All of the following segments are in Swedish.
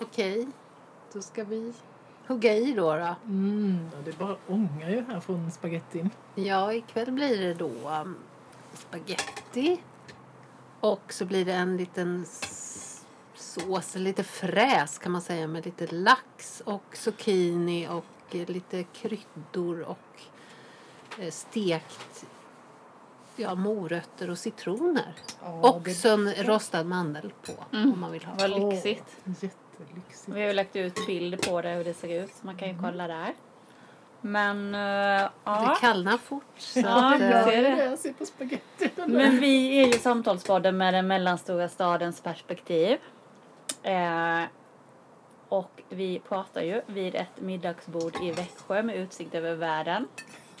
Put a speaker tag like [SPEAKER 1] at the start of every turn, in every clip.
[SPEAKER 1] Okej, då ska vi hugga i då. då.
[SPEAKER 2] Mm, ja, det bara ångar ju här från spagettin.
[SPEAKER 1] Ja, ikväll blir det då um, spaghetti och så blir det en liten sås, lite fräs kan man säga med lite lax och zucchini och eh, lite kryddor och eh, stekt ja, morötter och citroner.
[SPEAKER 2] Ja,
[SPEAKER 1] och
[SPEAKER 2] det-
[SPEAKER 1] så en rostad mandel på
[SPEAKER 3] Mm.
[SPEAKER 1] om man vill ha.
[SPEAKER 3] Vad lyxigt.
[SPEAKER 2] Jättelyxigt.
[SPEAKER 3] Vi har ju lagt ut bild på det hur det ser ut så man kan ju kolla där. Men
[SPEAKER 1] Det
[SPEAKER 3] ja.
[SPEAKER 1] kallnar fort. Så
[SPEAKER 3] Ja,
[SPEAKER 1] att,
[SPEAKER 3] jag
[SPEAKER 1] eh,
[SPEAKER 3] ser det.
[SPEAKER 2] Jag ser på spagettin.
[SPEAKER 3] Men vi är ju Samtalspodden med den mellanstora stadens perspektiv. Eh, och vi pratar ju vid ett middagsbord i Växjö med utsikt över världen.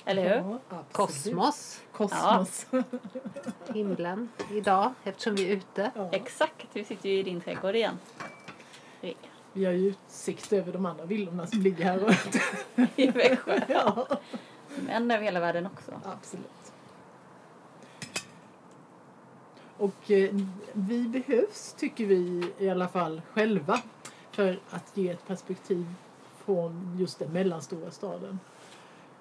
[SPEAKER 3] Eller hur?
[SPEAKER 2] Ja,
[SPEAKER 1] kosmos,
[SPEAKER 2] Kosmos.
[SPEAKER 1] himlen, idag eftersom vi är ute.
[SPEAKER 2] Ja.
[SPEAKER 3] Exakt, vi sitter ju i din trädgård igen. Rick.
[SPEAKER 2] Vi har ju utsikt över de andra villorna som ligger här runt.
[SPEAKER 3] I Växjö.
[SPEAKER 2] ja,
[SPEAKER 3] Men över hela världen också.
[SPEAKER 2] absolut. Och eh, vi behövs, tycker vi i alla fall själva, för att ge ett perspektiv från just den mellanstora staden.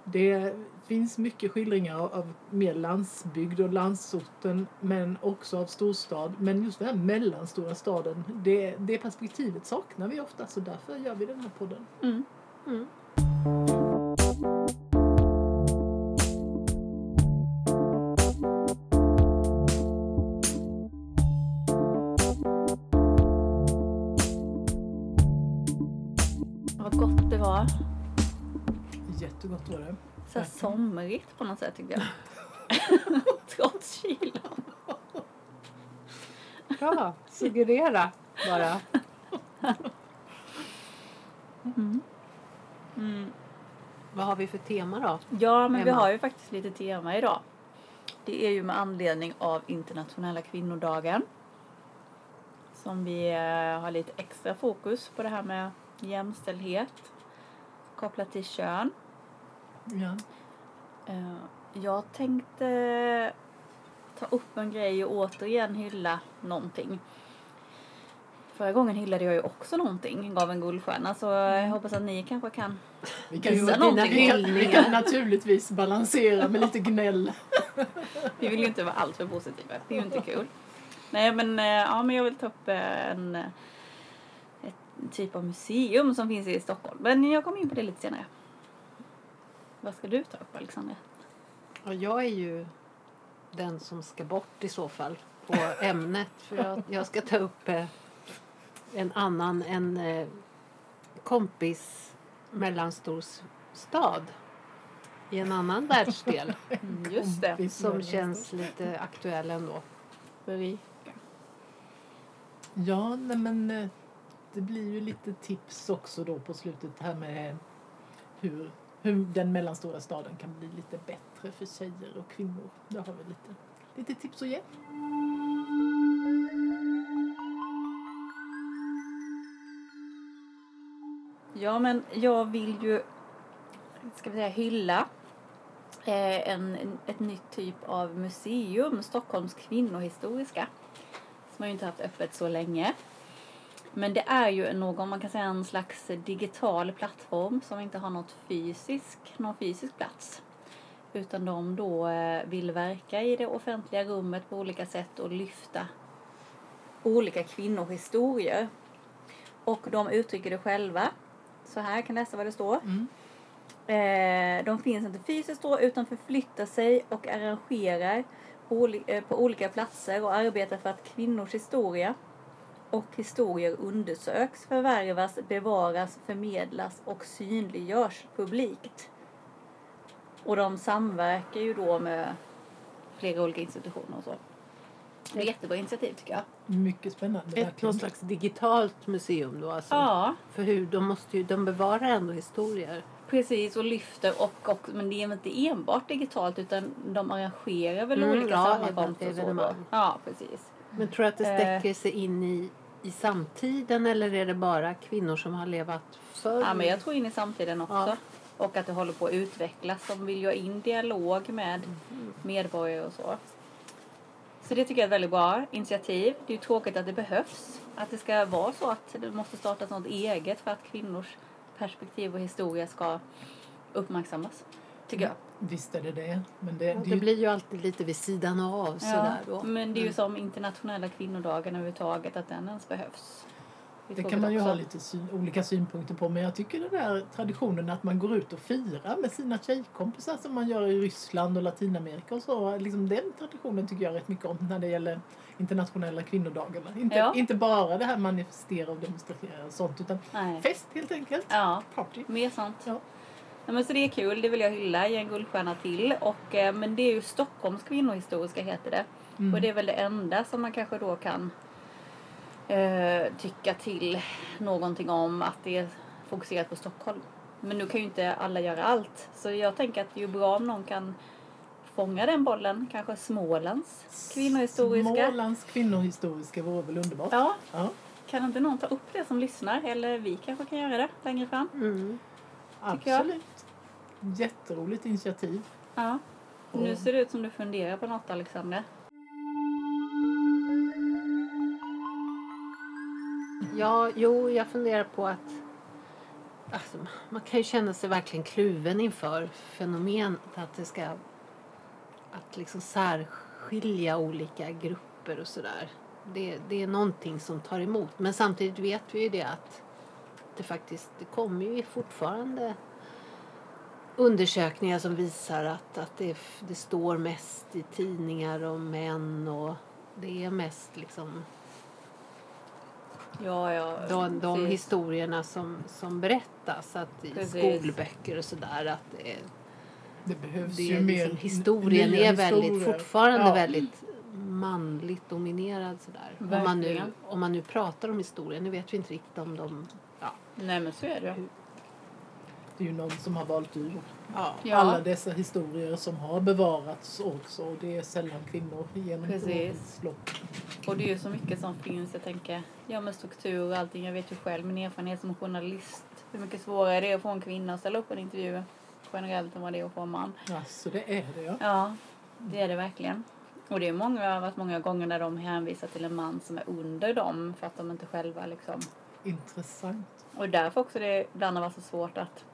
[SPEAKER 2] Det finns mycket skildringar av- mer landsbygd och landsorten men också av storstad. Men just den här mellanstora staden, det, det perspektivet saknar vi ofta så därför gör vi den här podden.
[SPEAKER 3] Mm.
[SPEAKER 1] Mm.
[SPEAKER 2] Jättegott var det.
[SPEAKER 3] Så här somrigt på något sätt tyckte jag. Trots kylan.
[SPEAKER 1] Ja, suggerera bara.
[SPEAKER 3] Mm.
[SPEAKER 1] Vad har vi för tema då?
[SPEAKER 3] Ja, men vi
[SPEAKER 1] Emma.
[SPEAKER 3] har ju faktiskt lite tema idag. Det är ju med anledning av internationella kvinnodagen. Som vi eh, har lite extra fokus på det här med jämställdhet kopplat till kön.
[SPEAKER 2] Ja.
[SPEAKER 3] Eh, Jag tänkte ta upp en grej och återigen hylla någonting. Förra gången hyllade jag ju också någonting, gav en guldstjärna. Så jag hoppas att ni kanske kan
[SPEAKER 2] Vi kan, ju,
[SPEAKER 3] Visa
[SPEAKER 2] vi,
[SPEAKER 3] någonting.
[SPEAKER 2] kan, vi, kan, vi kan naturligtvis balansera med lite gnäll.
[SPEAKER 3] Vi vill ju inte vara alltför positiva. Det är ju inte kul. Nej men, eh, ja, men jag vill ta upp en, ett typ av museum som finns i Stockholm. Men jag kommer in på det lite senare. Vad ska du ta upp Alexandra?
[SPEAKER 1] Och jag är ju den som ska bort i så fall på ämnet. För jag, jag ska ta upp eh, en annan, en eh, kompis mellanstor stad i en annan världsdel
[SPEAKER 3] Just det.
[SPEAKER 1] Som känns lite aktuell ändå.
[SPEAKER 3] Marie.
[SPEAKER 2] Ja, nej men eh, det blir ju lite tips också då på slutet här med hur, hur den mellanstora staden kan bli lite bättre för tjejer och kvinnor. Där har vi lite, lite tips att ge.
[SPEAKER 3] Ja men jag vill ju, ska vi säga hylla eh, en, en, ett nytt typ av museum, Stockholms kvinnohistoriska. Som har ju inte haft öppet så länge. Men det är ju någon, man kan säga en slags digital plattform som inte har något fysisk, någon fysisk plats. Utan de då eh, vill verka i det offentliga rummet på olika sätt och lyfta olika kvinnohistorier. Och de uttrycker det själva. Så här kan läsa vad det står.
[SPEAKER 2] Mm.
[SPEAKER 3] Eh, de finns inte fysiskt då utan förflyttar sig och arrangerar eh, på olika platser och arbetar för att kvinnors historia och historier undersöks, förvärvas, bevaras, förmedlas och synliggörs publikt. Och de samverkar ju då med flera olika institutioner och så. Det är ett jättebra initiativ tycker jag.
[SPEAKER 2] Mycket spännande.
[SPEAKER 1] Ett någon slags digitalt museum då alltså.
[SPEAKER 3] Ja,
[SPEAKER 1] För hur, de måste ju, de bevarar ändå historier.
[SPEAKER 3] precis och lyfter och, och men det är inte enbart digitalt utan de arrangerar väl
[SPEAKER 1] Mm,
[SPEAKER 3] olika
[SPEAKER 1] ja,
[SPEAKER 3] sammankomster och så. Då. Ja, precis.
[SPEAKER 1] Men tror du att det
[SPEAKER 3] Eh.
[SPEAKER 1] sträcker sig in i, i samtiden eller är det bara kvinnor som har levat förr?
[SPEAKER 3] Ja, men jag tror in i samtiden också.
[SPEAKER 1] Ja.
[SPEAKER 3] Och att det håller på att utvecklas. De vill ju ha in dialog med
[SPEAKER 1] Mm.
[SPEAKER 3] medborgare och så. Så det tycker jag är ett väldigt bra initiativ. Det är ju tråkigt att det behövs. Att det ska vara så att det måste startas något eget för att kvinnors perspektiv och historia ska uppmärksammas. Tycker jag.
[SPEAKER 2] Visst är det det. Men det, det,
[SPEAKER 1] Det
[SPEAKER 2] ju-
[SPEAKER 1] blir ju alltid lite vid sidan av sådär då.
[SPEAKER 3] men det är ju
[SPEAKER 1] Mm.
[SPEAKER 3] som internationella kvinnodagen överhuvudtaget, att den ens behövs. är
[SPEAKER 2] Det kan man ju
[SPEAKER 3] också.
[SPEAKER 2] ha lite syn, olika synpunkter på. Men jag tycker den där traditionen att man går ut och firar med sina tjejkompisar som man gör i Ryssland och Latinamerika och så. Liksom den traditionen tycker jag rätt mycket om när det gäller internationella kvinnodagarna. Inte,
[SPEAKER 3] Ja.
[SPEAKER 2] inte bara det här manifestera och demonstrera och sånt utan
[SPEAKER 3] Nej.
[SPEAKER 2] fest helt enkelt.
[SPEAKER 3] Ja,
[SPEAKER 2] Party.
[SPEAKER 3] mer sånt.
[SPEAKER 2] Ja.
[SPEAKER 3] Ja, men så det är kul, det vill jag hylla, ge en guldstjärna till. Och, eh, men det är ju Stockholms kvinnohistoriska heter det.
[SPEAKER 2] Mm.
[SPEAKER 3] Och det är väl det enda som man kanske då kan eh, tycka till någonting om att det är fokuserat på Stockholm. Men nu kan ju inte alla göra allt. Så jag tänker att det är ju bra om någon kan fånga den bollen. Kanske Smålands kvinnohistoriska.
[SPEAKER 2] Smålands kvinnohistoriska vore väl underbart.
[SPEAKER 3] Ja,
[SPEAKER 2] Ja,
[SPEAKER 3] kan inte någon ta upp det som lyssnar? Eller vi kanske kan göra det längre fram.
[SPEAKER 1] Mm.
[SPEAKER 3] Tycker jag.
[SPEAKER 2] absolut. Jätteroligt initiativ.
[SPEAKER 3] Ja. Nu ser det ut som du funderar på något Alexander.
[SPEAKER 1] Ja, jo, jag funderar på att alltså, man kan ju känna sig verkligen kluven inför fenomenet att det ska att liksom särskilja olika grupper och sådär. Det, det är någonting som tar emot. Men samtidigt vet vi ju det att det faktiskt det kommer ju fortfarande undersökningar som visar att, att det, det står mest i tidningar om män och det är mest liksom
[SPEAKER 3] Ja, ja.
[SPEAKER 1] de, de
[SPEAKER 3] precis.
[SPEAKER 1] historierna som, som berättas att i
[SPEAKER 3] Precis.
[SPEAKER 1] skolböcker och sådär att det, är-
[SPEAKER 2] Det behövs
[SPEAKER 1] det
[SPEAKER 2] ju
[SPEAKER 1] är
[SPEAKER 2] mer
[SPEAKER 1] liksom, historien
[SPEAKER 2] nya
[SPEAKER 1] är väldigt,
[SPEAKER 2] historier.
[SPEAKER 1] fortfarande
[SPEAKER 2] Ja.
[SPEAKER 1] väldigt manligt dominerad sådär. Om man, nu, om man nu pratar om historien, nu vet vi inte riktigt om de...
[SPEAKER 3] Nej men så är det.
[SPEAKER 2] Det är ju någon som har valt ur
[SPEAKER 1] ja.
[SPEAKER 2] Alla dessa historier som har bevarats också. Och det är sällan kvinnor genom
[SPEAKER 3] Precis.
[SPEAKER 2] årens lopp.
[SPEAKER 3] Och det är ju så mycket som finns. Jag tänker, ja med struktur och allting. Jag vet ju själv min erfarenhet som journalist. Hur mycket svårare det är att få en kvinna att ställa upp på en intervju generellt än vad det är att få en man.
[SPEAKER 2] Ja, så det är det ja.
[SPEAKER 3] Ja, det är det verkligen. Och det är många, varit många gånger när de hänvisar till en man som är under dem för att de inte själva liksom
[SPEAKER 2] Intressant.
[SPEAKER 3] Och därför också det ibland har varit så svårt att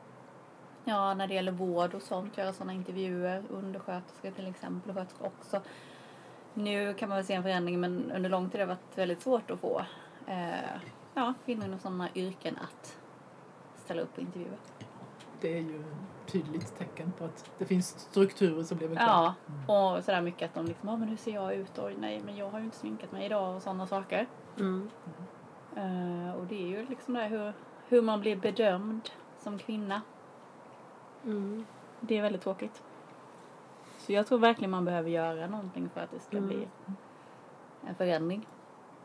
[SPEAKER 3] Ja, när det gäller vård och sånt, göra sådana intervjuer, undersköterskor till exempel, och sköterskor också. Nu kan man väl se en förändring men under lång tid har det varit väldigt svårt att få eh, ja, kvinnor inom sådana yrken att ställa upp på intervjuer.
[SPEAKER 2] Det är ju ett tydligt tecken på att det finns strukturer som lever kvar.
[SPEAKER 3] Ja, och sådär mycket att de liksom, ja men hur ser jag ut? Oj nej, men jag har ju inte sminkat mig idag och sådana saker.
[SPEAKER 1] Mm.
[SPEAKER 3] Eh, och det är ju liksom det här hur, hur man blir bedömd som kvinna.
[SPEAKER 1] Mm.
[SPEAKER 3] Det är väldigt tråkigt. Så jag tror verkligen man behöver göra någonting för att det ska
[SPEAKER 1] Mm.
[SPEAKER 3] bli en förändring.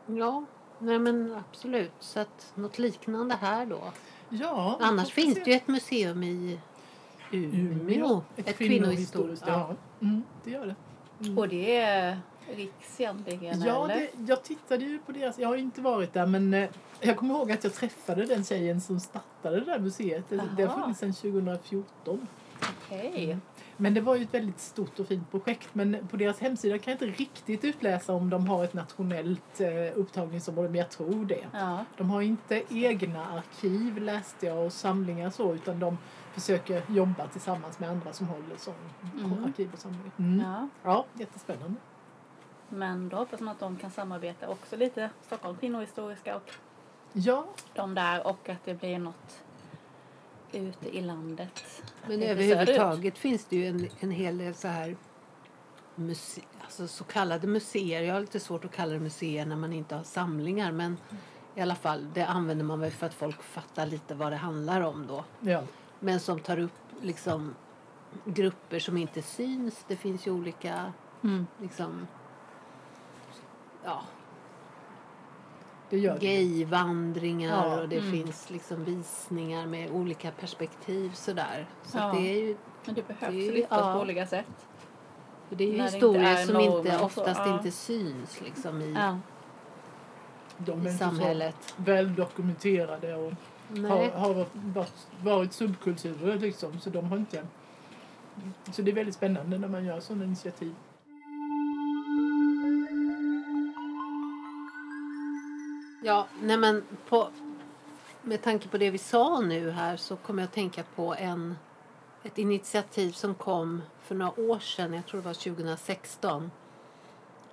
[SPEAKER 1] Ja, nej men absolut. Så att något liknande här då.
[SPEAKER 2] Ja,
[SPEAKER 1] Annars finns
[SPEAKER 2] se.
[SPEAKER 1] det ju ett museum i Umeå. Ett, kvinnohistoriskt.
[SPEAKER 2] Ja, mm, det gör det. Mm.
[SPEAKER 3] Och det är Riks egentligen,
[SPEAKER 2] Ja,
[SPEAKER 3] eller?
[SPEAKER 2] det, jag tittade ju på deras, jag har inte varit där men eh, jag kommer ihåg att jag träffade den tjejen som startade det där museet. Det, det har
[SPEAKER 3] Aha.
[SPEAKER 2] funnits sedan 2014.
[SPEAKER 3] Okej.
[SPEAKER 2] Men det var ju ett väldigt stort och fint projekt. Men på deras hemsida kan jag inte riktigt utläsa om de har ett nationellt eh, upptagningsområde, men jag tror det.
[SPEAKER 3] Ja.
[SPEAKER 2] De har inte egna arkiv läste jag och samlingar så utan de försöker jobba tillsammans med andra som håller sån
[SPEAKER 3] Mm.
[SPEAKER 2] arkiv och samlingar. Mm. Ja.
[SPEAKER 3] ja.
[SPEAKER 2] jättespännande.
[SPEAKER 3] Men då hoppas man att de kan samarbeta också lite. Stockholm kvinnohistoriska och
[SPEAKER 2] Ja,
[SPEAKER 3] de där och att det blir något ute i landet.
[SPEAKER 1] Men överhuvudtaget finns det ju en, en hel del så här muse, alltså så kallade museer. Jag har lite svårt att kalla det museer när man inte har samlingar. Men i alla fall, det använder man väl för att folk fattar lite vad det handlar om då.
[SPEAKER 2] ja.
[SPEAKER 1] Men som tar upp liksom grupper som inte syns. Det finns ju olika
[SPEAKER 3] Mm.
[SPEAKER 1] liksom ja,
[SPEAKER 2] det gör
[SPEAKER 1] gayvandringar
[SPEAKER 2] Ja,
[SPEAKER 1] och det
[SPEAKER 3] mm.
[SPEAKER 1] finns liksom visningar med olika perspektiv sådär. Så
[SPEAKER 3] Ja.
[SPEAKER 1] att det är ju
[SPEAKER 3] Men det behövs
[SPEAKER 1] Det är-
[SPEAKER 3] lyftas
[SPEAKER 1] ja.
[SPEAKER 3] på olika sätt.
[SPEAKER 1] För det är ju
[SPEAKER 3] inte
[SPEAKER 1] historier
[SPEAKER 3] är
[SPEAKER 1] som inte,
[SPEAKER 3] så,
[SPEAKER 1] oftast
[SPEAKER 3] ja.
[SPEAKER 1] inte syns liksom i,
[SPEAKER 3] Ja.
[SPEAKER 2] De är
[SPEAKER 1] i
[SPEAKER 2] inte så
[SPEAKER 1] samhället.
[SPEAKER 2] väl dokumenterade och har, har varit, varit subkulturer liksom. Så de har inte... Så det är väldigt spännande när man gör sådana initiativ.
[SPEAKER 1] Ja, nej men på, med tanke på det vi sa nu här så kommer jag att tänka på en, ett initiativ som kom för några år sedan, jag tror det var 2016.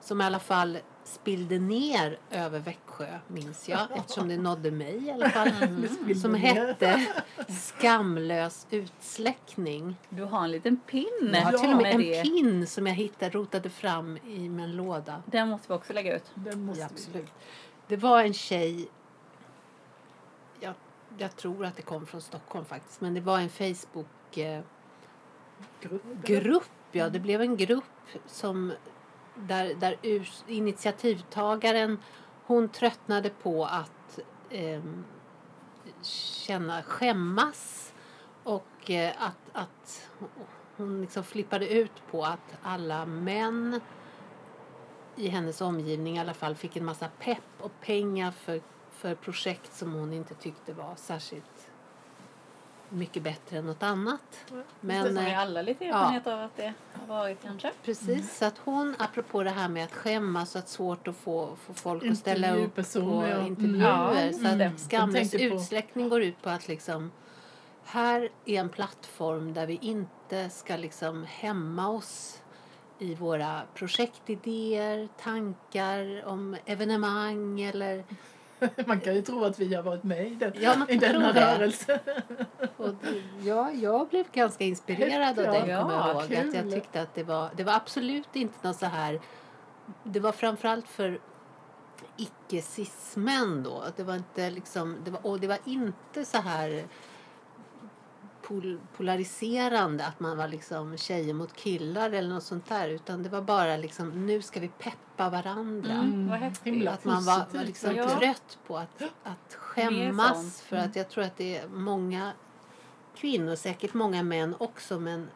[SPEAKER 1] Som i alla fall spillde ner över Växjö, minns jag, eftersom det nådde mig i alla fall.
[SPEAKER 2] Spillde
[SPEAKER 1] Som hette Skamlös utsläckning.
[SPEAKER 3] Du har en liten pin
[SPEAKER 1] Jag har till och med en
[SPEAKER 3] det.
[SPEAKER 1] pin som jag hittade, rotade fram i min låda.
[SPEAKER 3] Den måste vi också lägga ut.
[SPEAKER 2] Den måste
[SPEAKER 1] Ja,
[SPEAKER 2] vi.
[SPEAKER 1] Det var en tjej, jag, jag tror att det kom från Stockholm faktiskt, men det var en Facebook-grupp.
[SPEAKER 2] Grupp.
[SPEAKER 1] Ja, det blev en grupp som där, där initiativtagaren hon tröttnade på att ehm, känna skämmas och eh, att, att hon liksom flippade ut på att alla män i hennes omgivning i alla fall fick en massa pepp och pengar för, för projekt som hon inte tyckte var särskilt mycket bättre än något annat. Men,
[SPEAKER 3] Som vi
[SPEAKER 1] eh,
[SPEAKER 3] alla lite erfarenhet av att det har varit kanske.
[SPEAKER 1] Precis, så att hon, apropå det här med att skämmas och att svårt att få, få folk att ställa upp på
[SPEAKER 2] ja. Mm.
[SPEAKER 1] intervjuer.
[SPEAKER 3] Ja,
[SPEAKER 1] så
[SPEAKER 3] mm.
[SPEAKER 1] att Skamlös
[SPEAKER 2] tänkte på-
[SPEAKER 1] utsläckning går ut på att liksom här är en plattform där vi inte ska liksom hämma oss i våra projektidéer, tankar om evenemang eller
[SPEAKER 2] Man kan ju tro att vi har varit med i den,
[SPEAKER 1] Ja, man
[SPEAKER 2] i denna rörelse.
[SPEAKER 1] Och det, ja, jag blev ganska inspirerad av den,
[SPEAKER 3] Ja,
[SPEAKER 1] kommer jag ihåg.
[SPEAKER 2] kul.
[SPEAKER 1] Att jag tyckte att det var, det var absolut inte något så här... Det var framförallt för icke-cis-män då. Det var inte liksom... Det var, och det var inte så här pol, polariserande att man var liksom tjejer mot killar eller något sånt där. Utan det var bara liksom, nu ska vi peppa varandra.
[SPEAKER 3] Mm,
[SPEAKER 2] himla
[SPEAKER 1] Att man var, var liksom
[SPEAKER 3] Ja.
[SPEAKER 1] trött på att, att skämmas. För att jag tror att det är många kvinnor, säkert många män också, men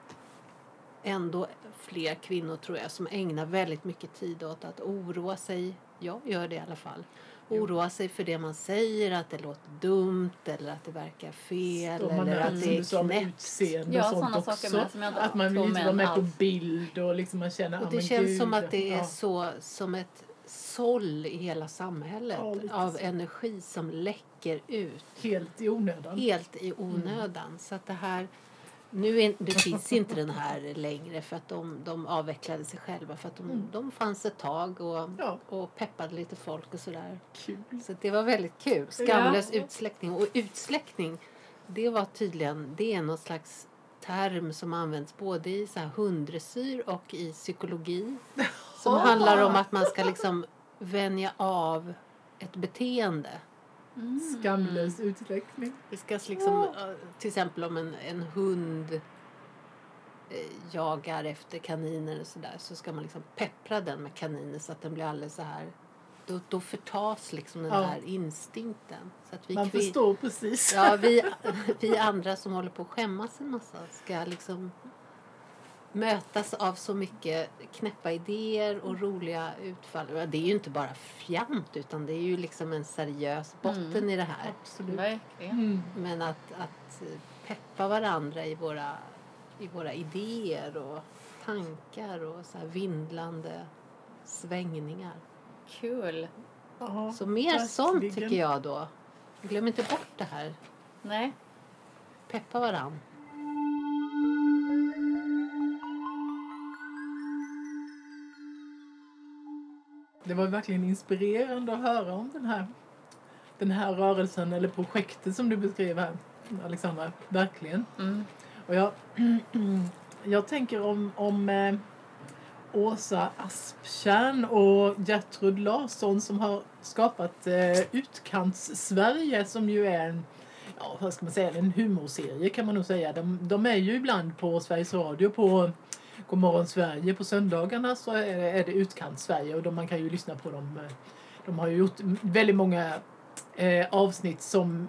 [SPEAKER 1] ändå fler kvinnor tror jag som ägnar väldigt mycket tid åt att oroa sig. Jag gör det i alla fall. Oroa sig för det man säger, att det låter dumt eller att det verkar fel
[SPEAKER 2] man
[SPEAKER 1] eller att det är knäppt.
[SPEAKER 2] utseende
[SPEAKER 3] Ja,
[SPEAKER 2] sånt
[SPEAKER 3] saker
[SPEAKER 2] också. Att man vill inte vara med på bild och liksom man känner,
[SPEAKER 1] Och
[SPEAKER 2] ah,
[SPEAKER 1] det
[SPEAKER 2] men
[SPEAKER 1] känns
[SPEAKER 2] gud.
[SPEAKER 1] som att det är
[SPEAKER 2] Ja.
[SPEAKER 1] så som ett såll i hela samhället
[SPEAKER 2] Ja,
[SPEAKER 1] av
[SPEAKER 2] så.
[SPEAKER 1] energi som läcker ut
[SPEAKER 2] Helt i onödan.
[SPEAKER 1] helt i onödan. Så att det här nu är, det finns inte den här längre för att de, de avvecklade sig själva för att de,
[SPEAKER 2] Mm.
[SPEAKER 1] de fanns ett tag och,
[SPEAKER 2] Ja,
[SPEAKER 1] och peppade lite folk och sådär.
[SPEAKER 2] kul.
[SPEAKER 1] Så det var väldigt kul. Skamlös
[SPEAKER 3] Ja.
[SPEAKER 1] utsläckning. Och utsläckning, det var tydligen, det är någon slags term som används både i så här hunddressyr och i psykologi. Som handlar om att man ska liksom vänja av ett beteende.
[SPEAKER 3] Mm.
[SPEAKER 2] Skamlös utsträckning.
[SPEAKER 1] Det ska liksom, eh, till exempel om en, en hund eh, jagar efter kaniner och sådär så ska man liksom peppra den med kaniner så att den blir alldeles så här då, då förtas liksom den
[SPEAKER 2] Ja.
[SPEAKER 1] här instinkten. Så att vi,
[SPEAKER 2] Man förstår precis.
[SPEAKER 1] ja, vi, vi andra som håller på att skämmas en massa ska liksom mötas av så mycket knäppa idéer och roliga utfall. Det är ju inte bara fjant utan det är ju liksom en seriös botten
[SPEAKER 3] Mm.
[SPEAKER 1] i det här.
[SPEAKER 2] Absolut.
[SPEAKER 3] Verkligen.
[SPEAKER 2] Mm.
[SPEAKER 1] Men att, att peppa varandra i våra, i våra idéer och tankar och så här vindlande svängningar.
[SPEAKER 3] Kul.
[SPEAKER 2] Ja,
[SPEAKER 1] Så mer sånt
[SPEAKER 2] verkligen.
[SPEAKER 1] tycker jag då. Glöm inte bort det här.
[SPEAKER 3] Nej.
[SPEAKER 1] Peppa varann.
[SPEAKER 2] Det var verkligen inspirerande att höra om den här, den här rörelsen eller projektet som du beskrev här, Alexandra. Verkligen.
[SPEAKER 3] Mm.
[SPEAKER 2] Och jag, jag tänker om, om eh, Åsa Asptjärn och Gertrud Larsson som har skapat eh, Utkants-Sverige som ju är en ja, vad ska man säga, en humorserie kan man nog säga. De, de är ju ibland på Sveriges Radio på Godmorgon Sverige på söndagarna så är det, är det Utkant-Sverige och de, man kan ju lyssna på dem. Eh, de har ju gjort väldigt många eh, avsnitt som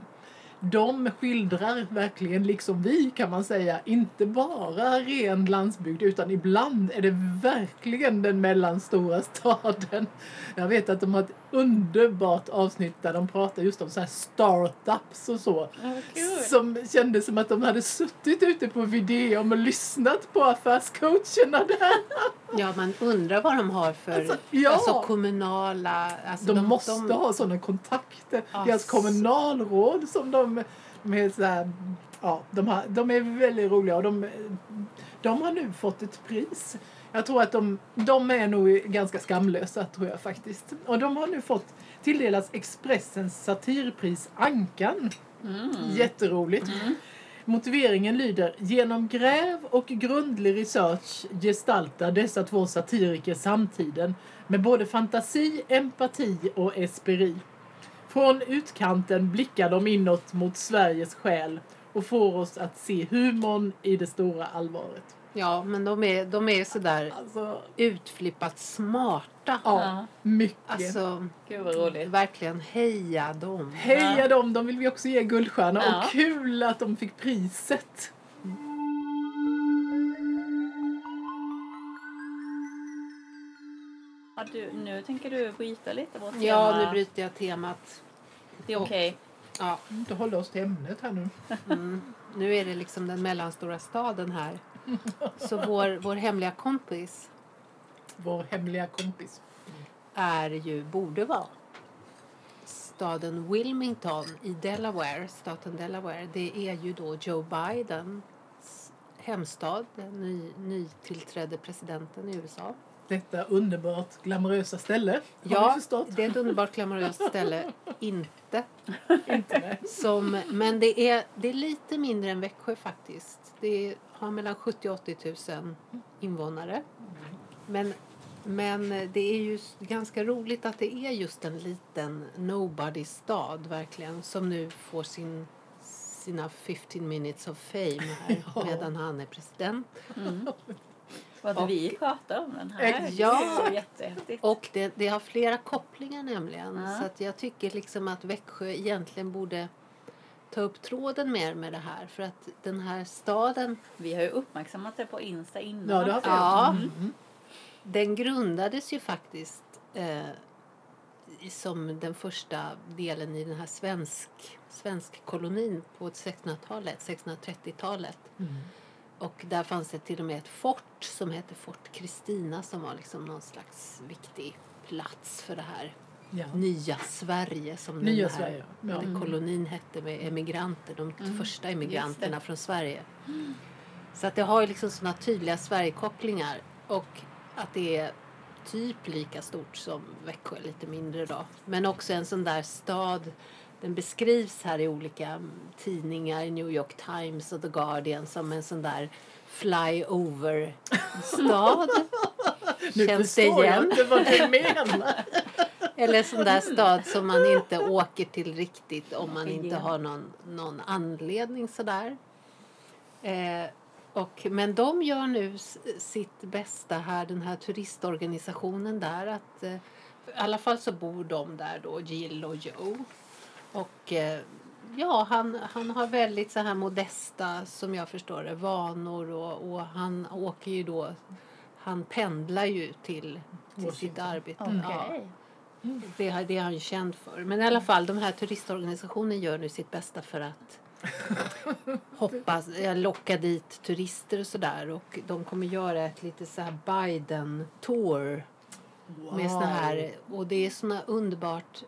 [SPEAKER 2] de skildrar verkligen, liksom vi kan man säga, inte bara ren landsbygd utan ibland är det verkligen den mellanstora staden. Jag vet att de har ett underbart avsnitt där de pratar just om så här startups och så.
[SPEAKER 3] Vad kul.
[SPEAKER 2] Som kändes som att de hade suttit ute på Videom och lyssnat på affärscoacherna där.
[SPEAKER 1] Ja, man undrar vad de har för
[SPEAKER 2] Alltså, ja.
[SPEAKER 1] alltså, kommunala... Alltså,
[SPEAKER 2] De, måste ha sådana kontakter. Deras
[SPEAKER 1] Ass.
[SPEAKER 2] kommunalråd som de med så här, ja, de, har, de är väldigt roliga och de, de har nu fått ett pris. Jag tror att de, de är nog ganska skamlösa tror jag faktiskt. Och de har nu fått tilldelas Expressens satirpris Ankan.
[SPEAKER 3] Mm.
[SPEAKER 2] Jätteroligt. Motiveringen lyder Genom gräv och grundlig research gestaltar dessa två satiriker samtiden med både fantasi, empati och esperi. Från utkanten blickar de inåt mot Sveriges själ och får oss att se humorn i det stora allvaret.
[SPEAKER 1] Ja, men de är, de är sådär
[SPEAKER 2] Alltså,
[SPEAKER 1] utflippat smarta.
[SPEAKER 2] ja,
[SPEAKER 3] Ja.
[SPEAKER 2] mycket.
[SPEAKER 1] Alltså,
[SPEAKER 3] Gud vad roligt.
[SPEAKER 1] verkligen heja dem.
[SPEAKER 2] Heja dem, de vill vi också ge guldstjärna
[SPEAKER 3] Ja.
[SPEAKER 2] och kul att de fick priset.
[SPEAKER 3] Ja, du, nu tänker du bryta lite vårt tema.
[SPEAKER 1] Ja, nu bryter jag temat.
[SPEAKER 3] Det är okej.
[SPEAKER 1] Ja,
[SPEAKER 2] Inte hålla oss till ämnet här nu.
[SPEAKER 1] mm. Nu är det liksom den mellanstora staden här. Så vår, vår hemliga kompis
[SPEAKER 2] Vår hemliga kompis.
[SPEAKER 1] är ju, borde vara, staden Wilmington i Delaware, staten Delaware. Det är ju då Joe Bidens hemstad, den ny, nytillträdde presidenten i USA.
[SPEAKER 2] Detta underbart glamorösa ställe. Har vi
[SPEAKER 1] Ja,
[SPEAKER 2] förstått?
[SPEAKER 1] det är ett underbart glamoröst ställe. Inte.
[SPEAKER 2] Inte.
[SPEAKER 1] Som, men det är, det är lite mindre än Växjö faktiskt. Det har mellan 70 och 80 000 invånare. Men, men det är ju ganska roligt att det är just en liten nobody-stad verkligen som nu får sin, sina 15 minutes of fame här
[SPEAKER 2] Ja.
[SPEAKER 1] medan han är president.
[SPEAKER 3] Mm. Vad
[SPEAKER 1] Och-
[SPEAKER 3] vi pratar om den här.
[SPEAKER 2] Eh,
[SPEAKER 1] ja.
[SPEAKER 3] Det.
[SPEAKER 1] Och det, det har flera kopplingar nämligen.
[SPEAKER 3] Ja.
[SPEAKER 1] Så att jag tycker liksom att Växjö egentligen borde ta upp tråden mer med det här. För att den här staden,
[SPEAKER 3] Vi har ju uppmärksammat det på Insta innan.
[SPEAKER 2] Ja, det har vi.
[SPEAKER 1] Ja.
[SPEAKER 2] Mm.
[SPEAKER 1] den grundades ju faktiskt eh, som den första delen i den här svensk, svensk kolonin på 1600-talet, 1630-talet.
[SPEAKER 2] Mm.
[SPEAKER 1] Och där fanns det till och med ett fort som hette Fort Kristina som var liksom någon slags viktig plats för det här
[SPEAKER 2] Ja.
[SPEAKER 1] nya Sverige som
[SPEAKER 2] Nya
[SPEAKER 1] den här
[SPEAKER 2] Sverige. Ja.
[SPEAKER 1] den kolonin hette med emigranter, de
[SPEAKER 3] Mm.
[SPEAKER 1] första emigranterna från Sverige. Så att det har ju liksom såna tydliga Sverigekopplingar och att det är typ lika stort som Växjö, lite mindre då. Men också en sån där stad den beskrivs här i olika mm, tidningar, i New York Times och The Guardian som en sån där flyover-stad.
[SPEAKER 2] Nu
[SPEAKER 1] Känns det
[SPEAKER 2] förstår jag
[SPEAKER 1] igen?
[SPEAKER 2] inte vad du menar.
[SPEAKER 1] Eller sån där stad som man inte åker till riktigt om man inte
[SPEAKER 3] Igen.
[SPEAKER 1] har någon, någon anledning sådär. Eh, och, men de gör nu sitt bästa här, den här turistorganisationen där. Att, eh, I alla fall så bor de där då, Jill och Joe. Och eh, ja, han, han har väldigt så här modesta, som jag förstår det, vanor och, och han åker ju då, han pendlar ju till, till sitt arbete.
[SPEAKER 3] Okej.
[SPEAKER 1] Ja. Det, det är han ju känd för. Men i alla fall, de här turistorganisationen gör nu sitt bästa för att hoppas, eh, locka dit turister och sådär. Och de kommer göra ett lite så här Biden-tour med såna här, och det är såna underbart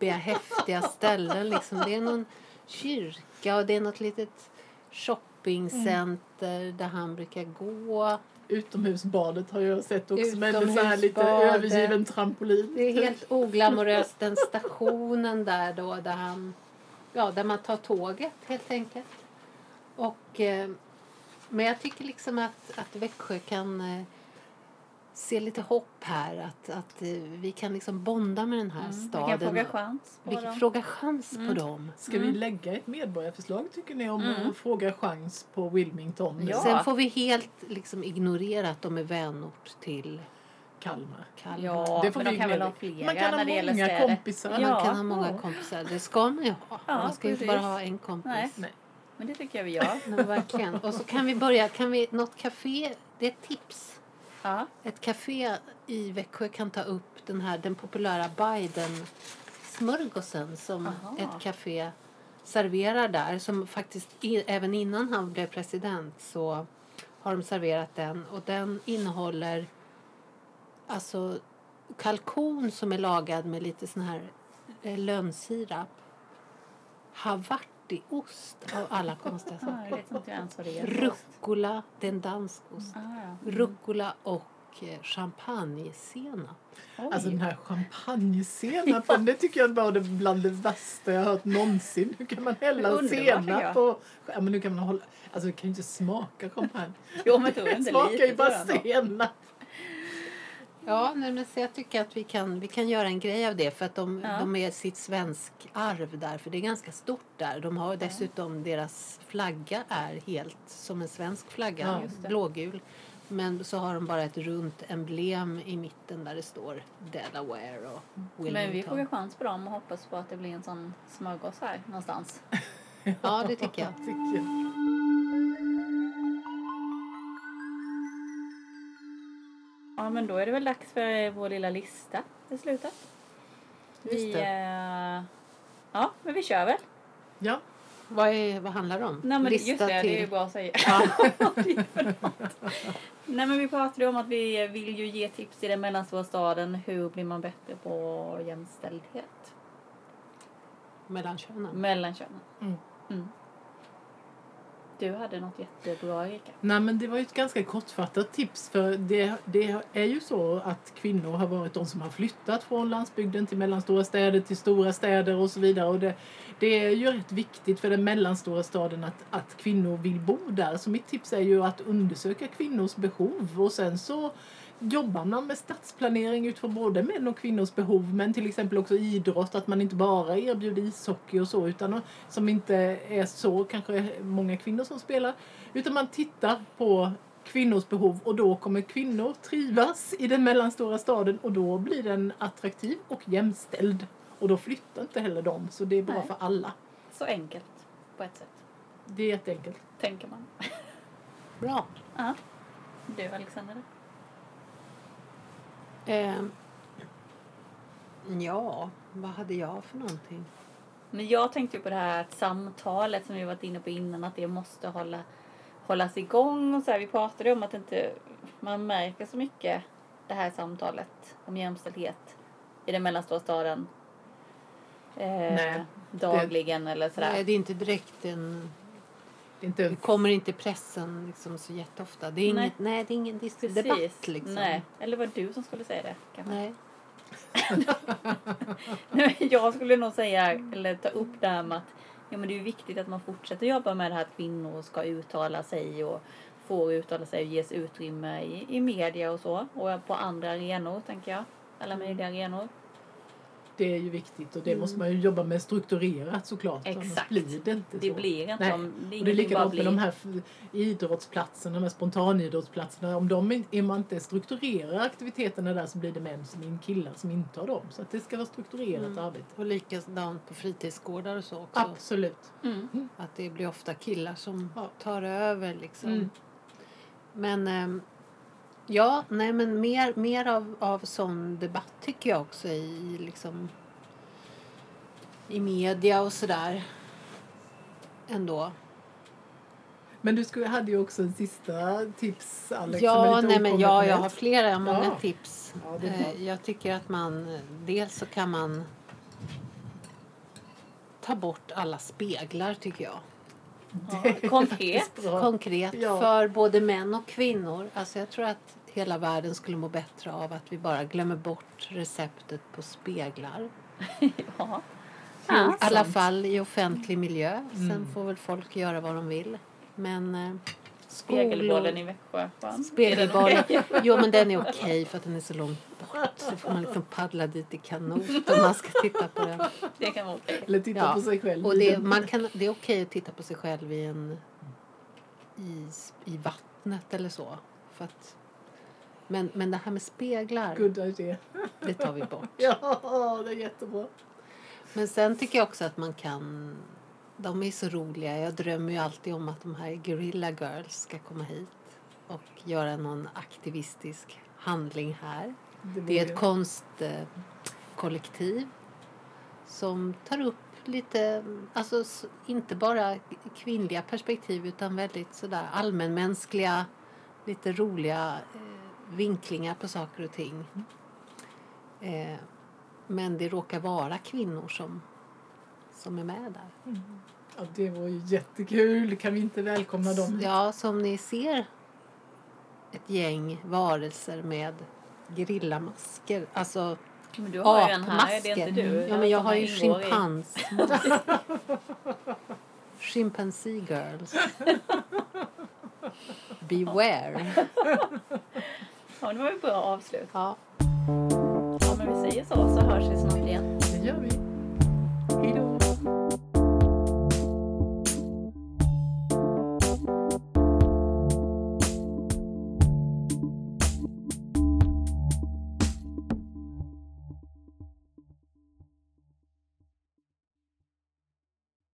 [SPEAKER 1] opeppiga, häftiga ställen. Liksom. Det är någon kyrka och det är något litet shoppingcenter där han brukar gå.
[SPEAKER 2] Utomhusbadet har jag sett också med en här lite övergiven trampolin.
[SPEAKER 1] Det är helt oglamoröst. Den stationen där då, där han... Ja, där man tar tåget helt enkelt. Och... Eh, men jag tycker liksom att, att Växjö kan eh, se lite hopp här. Att, att eh, vi kan liksom bonda med den här
[SPEAKER 3] Mm. Vi
[SPEAKER 1] staden.
[SPEAKER 3] kan fråga chans på
[SPEAKER 1] Vi kan
[SPEAKER 3] dem.
[SPEAKER 1] fråga chans
[SPEAKER 3] Mm.
[SPEAKER 1] på dem.
[SPEAKER 2] Ska vi lägga ett medborgarförslag tycker ni om
[SPEAKER 3] Mm.
[SPEAKER 2] att fråga chans på Wilmington?
[SPEAKER 3] Ja.
[SPEAKER 1] Sen får vi helt liksom ignorera att de är vänort till
[SPEAKER 2] Kalmar.
[SPEAKER 1] Kalmar.
[SPEAKER 3] Ja,
[SPEAKER 2] Det får
[SPEAKER 3] men de
[SPEAKER 2] vi
[SPEAKER 3] kan väl ha flera
[SPEAKER 2] Man kan ha många
[SPEAKER 3] städer.
[SPEAKER 2] kompisar.
[SPEAKER 1] Man
[SPEAKER 3] Ja.
[SPEAKER 1] kan ha många kompisar. Det ska man ju ha.
[SPEAKER 3] Ja,
[SPEAKER 1] man ska ju inte
[SPEAKER 3] precis.
[SPEAKER 1] bara ha en kompis.
[SPEAKER 3] Nej.
[SPEAKER 2] Nej.
[SPEAKER 3] Men det tycker jag vi gör.
[SPEAKER 1] Verkligen. Och så kan vi börja, kan vi, något café, det är ett tips.
[SPEAKER 3] Ja.
[SPEAKER 1] Ett café i Växjö kan ta upp den här den populära Biden-smörgåsen som
[SPEAKER 3] Aha.
[SPEAKER 1] ett café serverar där. Som faktiskt i, även innan han blev president så har de serverat den och den innehåller alltså kalkon som är lagad med lite sån här eh, lönnsirap. Havartiost av alla konstiga
[SPEAKER 3] Ja, jag
[SPEAKER 1] saker.
[SPEAKER 3] vet inte ens vad det är.
[SPEAKER 1] Rucola, det är en dansk ost.
[SPEAKER 3] Ah, ja.
[SPEAKER 1] Rucola och eh, champagnesenap.
[SPEAKER 2] Alltså den här champagnesenapen, det tycker jag var det bland det värsta jag har hört någonsin. Hur kan man hälla senap på... Ja, men hur kan man hålla... Alltså det kan ju inte smaka champagne.
[SPEAKER 3] Jo, men
[SPEAKER 2] Det smakar ju bara senap.
[SPEAKER 1] Ja, nej, men så jag tycker att vi kan, vi kan göra en grej av det för att de,
[SPEAKER 3] Ja.
[SPEAKER 1] de är sitt svensk arv där, för det är ganska stort där. De har dessutom, deras flagga är helt som en svensk flagga,
[SPEAKER 2] Ja.
[SPEAKER 1] Blågul. Men så har de bara ett runt emblem i mitten där det står Delaware och Wilmington.
[SPEAKER 3] Men vi får ju chans på dem och hoppas på att det blir en sån smörgås här någonstans.
[SPEAKER 1] Ja, det tycker jag.
[SPEAKER 2] tycker jag.
[SPEAKER 3] Ja, men då är det väl dags för vår lilla lista i slutet. Vi, eh, ja, men vi kör väl.
[SPEAKER 2] Ja,
[SPEAKER 1] Vad, är, vad handlar det om?
[SPEAKER 3] Nej, men
[SPEAKER 1] Lista
[SPEAKER 3] just det, det är ju
[SPEAKER 1] till...
[SPEAKER 3] bra att säga. Något? Nej, men vi pratade om att vi vill ju ge tips till den mellanstora staden. Hur blir man bättre på jämställdhet
[SPEAKER 1] mellan könen.
[SPEAKER 3] mellan könen?
[SPEAKER 2] Mm.
[SPEAKER 3] Mm. Du hade något jättebra, Erika.
[SPEAKER 2] Nej, men det var ju ett ganska kortfattat tips. För det, det är ju så att kvinnor har varit de som har flyttat från landsbygden till mellanstora städer, till stora städer och så vidare. Och det, det är ju rätt viktigt för den mellanstora staden att, att kvinnor vill bo där. Så mitt tips är ju att undersöka kvinnors behov och sen så jobbar man med stadsplanering utifrån både män och kvinnors behov men till exempel också idrott, att man inte bara erbjuder ishockey och så utan som inte är så kanske många kvinnor som spelar utan man tittar på kvinnors behov och då kommer kvinnor trivas i den mellanstora staden och då blir den attraktiv och jämställd och då flyttar inte heller de så det är bra
[SPEAKER 3] Nej.
[SPEAKER 2] för alla.
[SPEAKER 3] Så enkelt på ett sätt,
[SPEAKER 2] Det är jätteenkelt.
[SPEAKER 3] tänker man.
[SPEAKER 1] Bra.
[SPEAKER 3] Ja. Du, Alexander?
[SPEAKER 1] Eh, ja, vad hade jag för någonting?
[SPEAKER 3] Men jag tänkte på det här att samtalet som vi varit inne på innan, att det måste hålla, hållas igång. Och så här, vi pratade om att inte man märker så mycket det här samtalet om jämställdhet i den mellanstora staden. Eh,
[SPEAKER 2] Nej,
[SPEAKER 3] dagligen eller sådär.
[SPEAKER 1] Nej, det är inte direkt en...
[SPEAKER 2] Det inte
[SPEAKER 1] Det kommer inte i pressen liksom så jätteofta. Det är
[SPEAKER 3] Nej.
[SPEAKER 1] inget, nej, det är ingen
[SPEAKER 3] Precis.
[SPEAKER 1] debatt liksom.
[SPEAKER 3] Nej. Eller var det du som skulle säga det? Kanske?
[SPEAKER 1] Nej.
[SPEAKER 3] Nej, jag skulle nog säga, eller ta upp det här med att ja, men det är viktigt att man fortsätter jobba med det här att kvinnor ska uttala sig och får uttala sig och ges utrymme i, i media och så. Och på andra arenor, tänker jag. Alla
[SPEAKER 1] Mm.
[SPEAKER 3] möjliga arenor.
[SPEAKER 2] Det är ju viktigt och det
[SPEAKER 1] Mm.
[SPEAKER 2] måste man ju jobba med strukturerat såklart.
[SPEAKER 3] Exakt.
[SPEAKER 2] blir det inte
[SPEAKER 3] Det
[SPEAKER 2] så.
[SPEAKER 3] blir inte
[SPEAKER 2] Nej.
[SPEAKER 3] om... Det
[SPEAKER 2] Och det är likadant med
[SPEAKER 3] blir.
[SPEAKER 2] de här idrottsplatserna, de här spontanidrottsplatserna. Om de är man inte strukturerar aktiviteterna där så blir det män som in killar som intar dem. Så att det ska vara strukturerat
[SPEAKER 1] Mm.
[SPEAKER 2] arbete.
[SPEAKER 1] Och likadant på fritidsgårdar och så också.
[SPEAKER 2] Absolut.
[SPEAKER 3] Mm.
[SPEAKER 1] Att det blir ofta killar som
[SPEAKER 2] Ja.
[SPEAKER 1] tar över liksom.
[SPEAKER 2] Mm.
[SPEAKER 1] Men ehm, ja, nej men mer, mer av, av sån debatt tycker jag också i liksom i media och sådär. Ändå.
[SPEAKER 2] Men du skulle, hade ju också en sista tips Alex.
[SPEAKER 1] Ja, nej men ja, jag har flera, många
[SPEAKER 2] Ja.
[SPEAKER 1] tips.
[SPEAKER 2] Ja.
[SPEAKER 1] Eh, jag tycker att man, dels så kan man ta bort alla speglar tycker jag.
[SPEAKER 3] Ja, konkret.
[SPEAKER 1] Konkret för både män och kvinnor. Alltså jag tror att hela världen skulle må bättre av att vi bara glömmer bort receptet på speglar.
[SPEAKER 3] Ja.
[SPEAKER 1] I
[SPEAKER 3] Ja.
[SPEAKER 1] alla fall i offentlig miljö. Sen
[SPEAKER 2] Mm.
[SPEAKER 1] får väl folk göra vad de vill. Men eh,
[SPEAKER 3] Spegelbollen i Växjö.
[SPEAKER 1] Spegelbollen. Jo men den är okej för att den är så långt bort. Så får man liksom paddla dit i kanot om man ska titta på den.
[SPEAKER 3] Det kan vara okej.
[SPEAKER 2] Eller titta
[SPEAKER 1] Ja.
[SPEAKER 2] på sig själv.
[SPEAKER 1] Och det, man kan, det är okej att titta på sig själv i, en, i, i vattnet eller så. För att, men, men det här med speglar,
[SPEAKER 2] Good idea.
[SPEAKER 1] det tar vi bort.
[SPEAKER 2] Ja, det är jättebra.
[SPEAKER 1] Men sen tycker jag också att man kan... De är så roliga. Jag drömmer ju alltid om att de här Guerrilla Girls ska komma hit. och göra någon aktivistisk handling här.
[SPEAKER 2] Det,
[SPEAKER 1] Det är ett konstkollektiv som tar upp lite, alltså inte bara kvinnliga perspektiv utan väldigt sådär allmänmänskliga, lite roliga vinklingar på saker och ting. Eh, men det råkar vara kvinnor som, som är med där.
[SPEAKER 2] Ja, det var ju jättekul. Kan vi inte välkomna dem?
[SPEAKER 1] Ja, som ni ser ett gäng varelser med grillamasker, alltså
[SPEAKER 3] Men du har ju en här, det är inte du.
[SPEAKER 1] Ja, men jag har ju schimpans. Chimpanzee girls. Beware.
[SPEAKER 3] Ja, det var ju bra avslut.
[SPEAKER 1] Ja.
[SPEAKER 3] Ja, men vi säger så, så hörs vi snart igen.
[SPEAKER 2] Det gör vi. Hej då!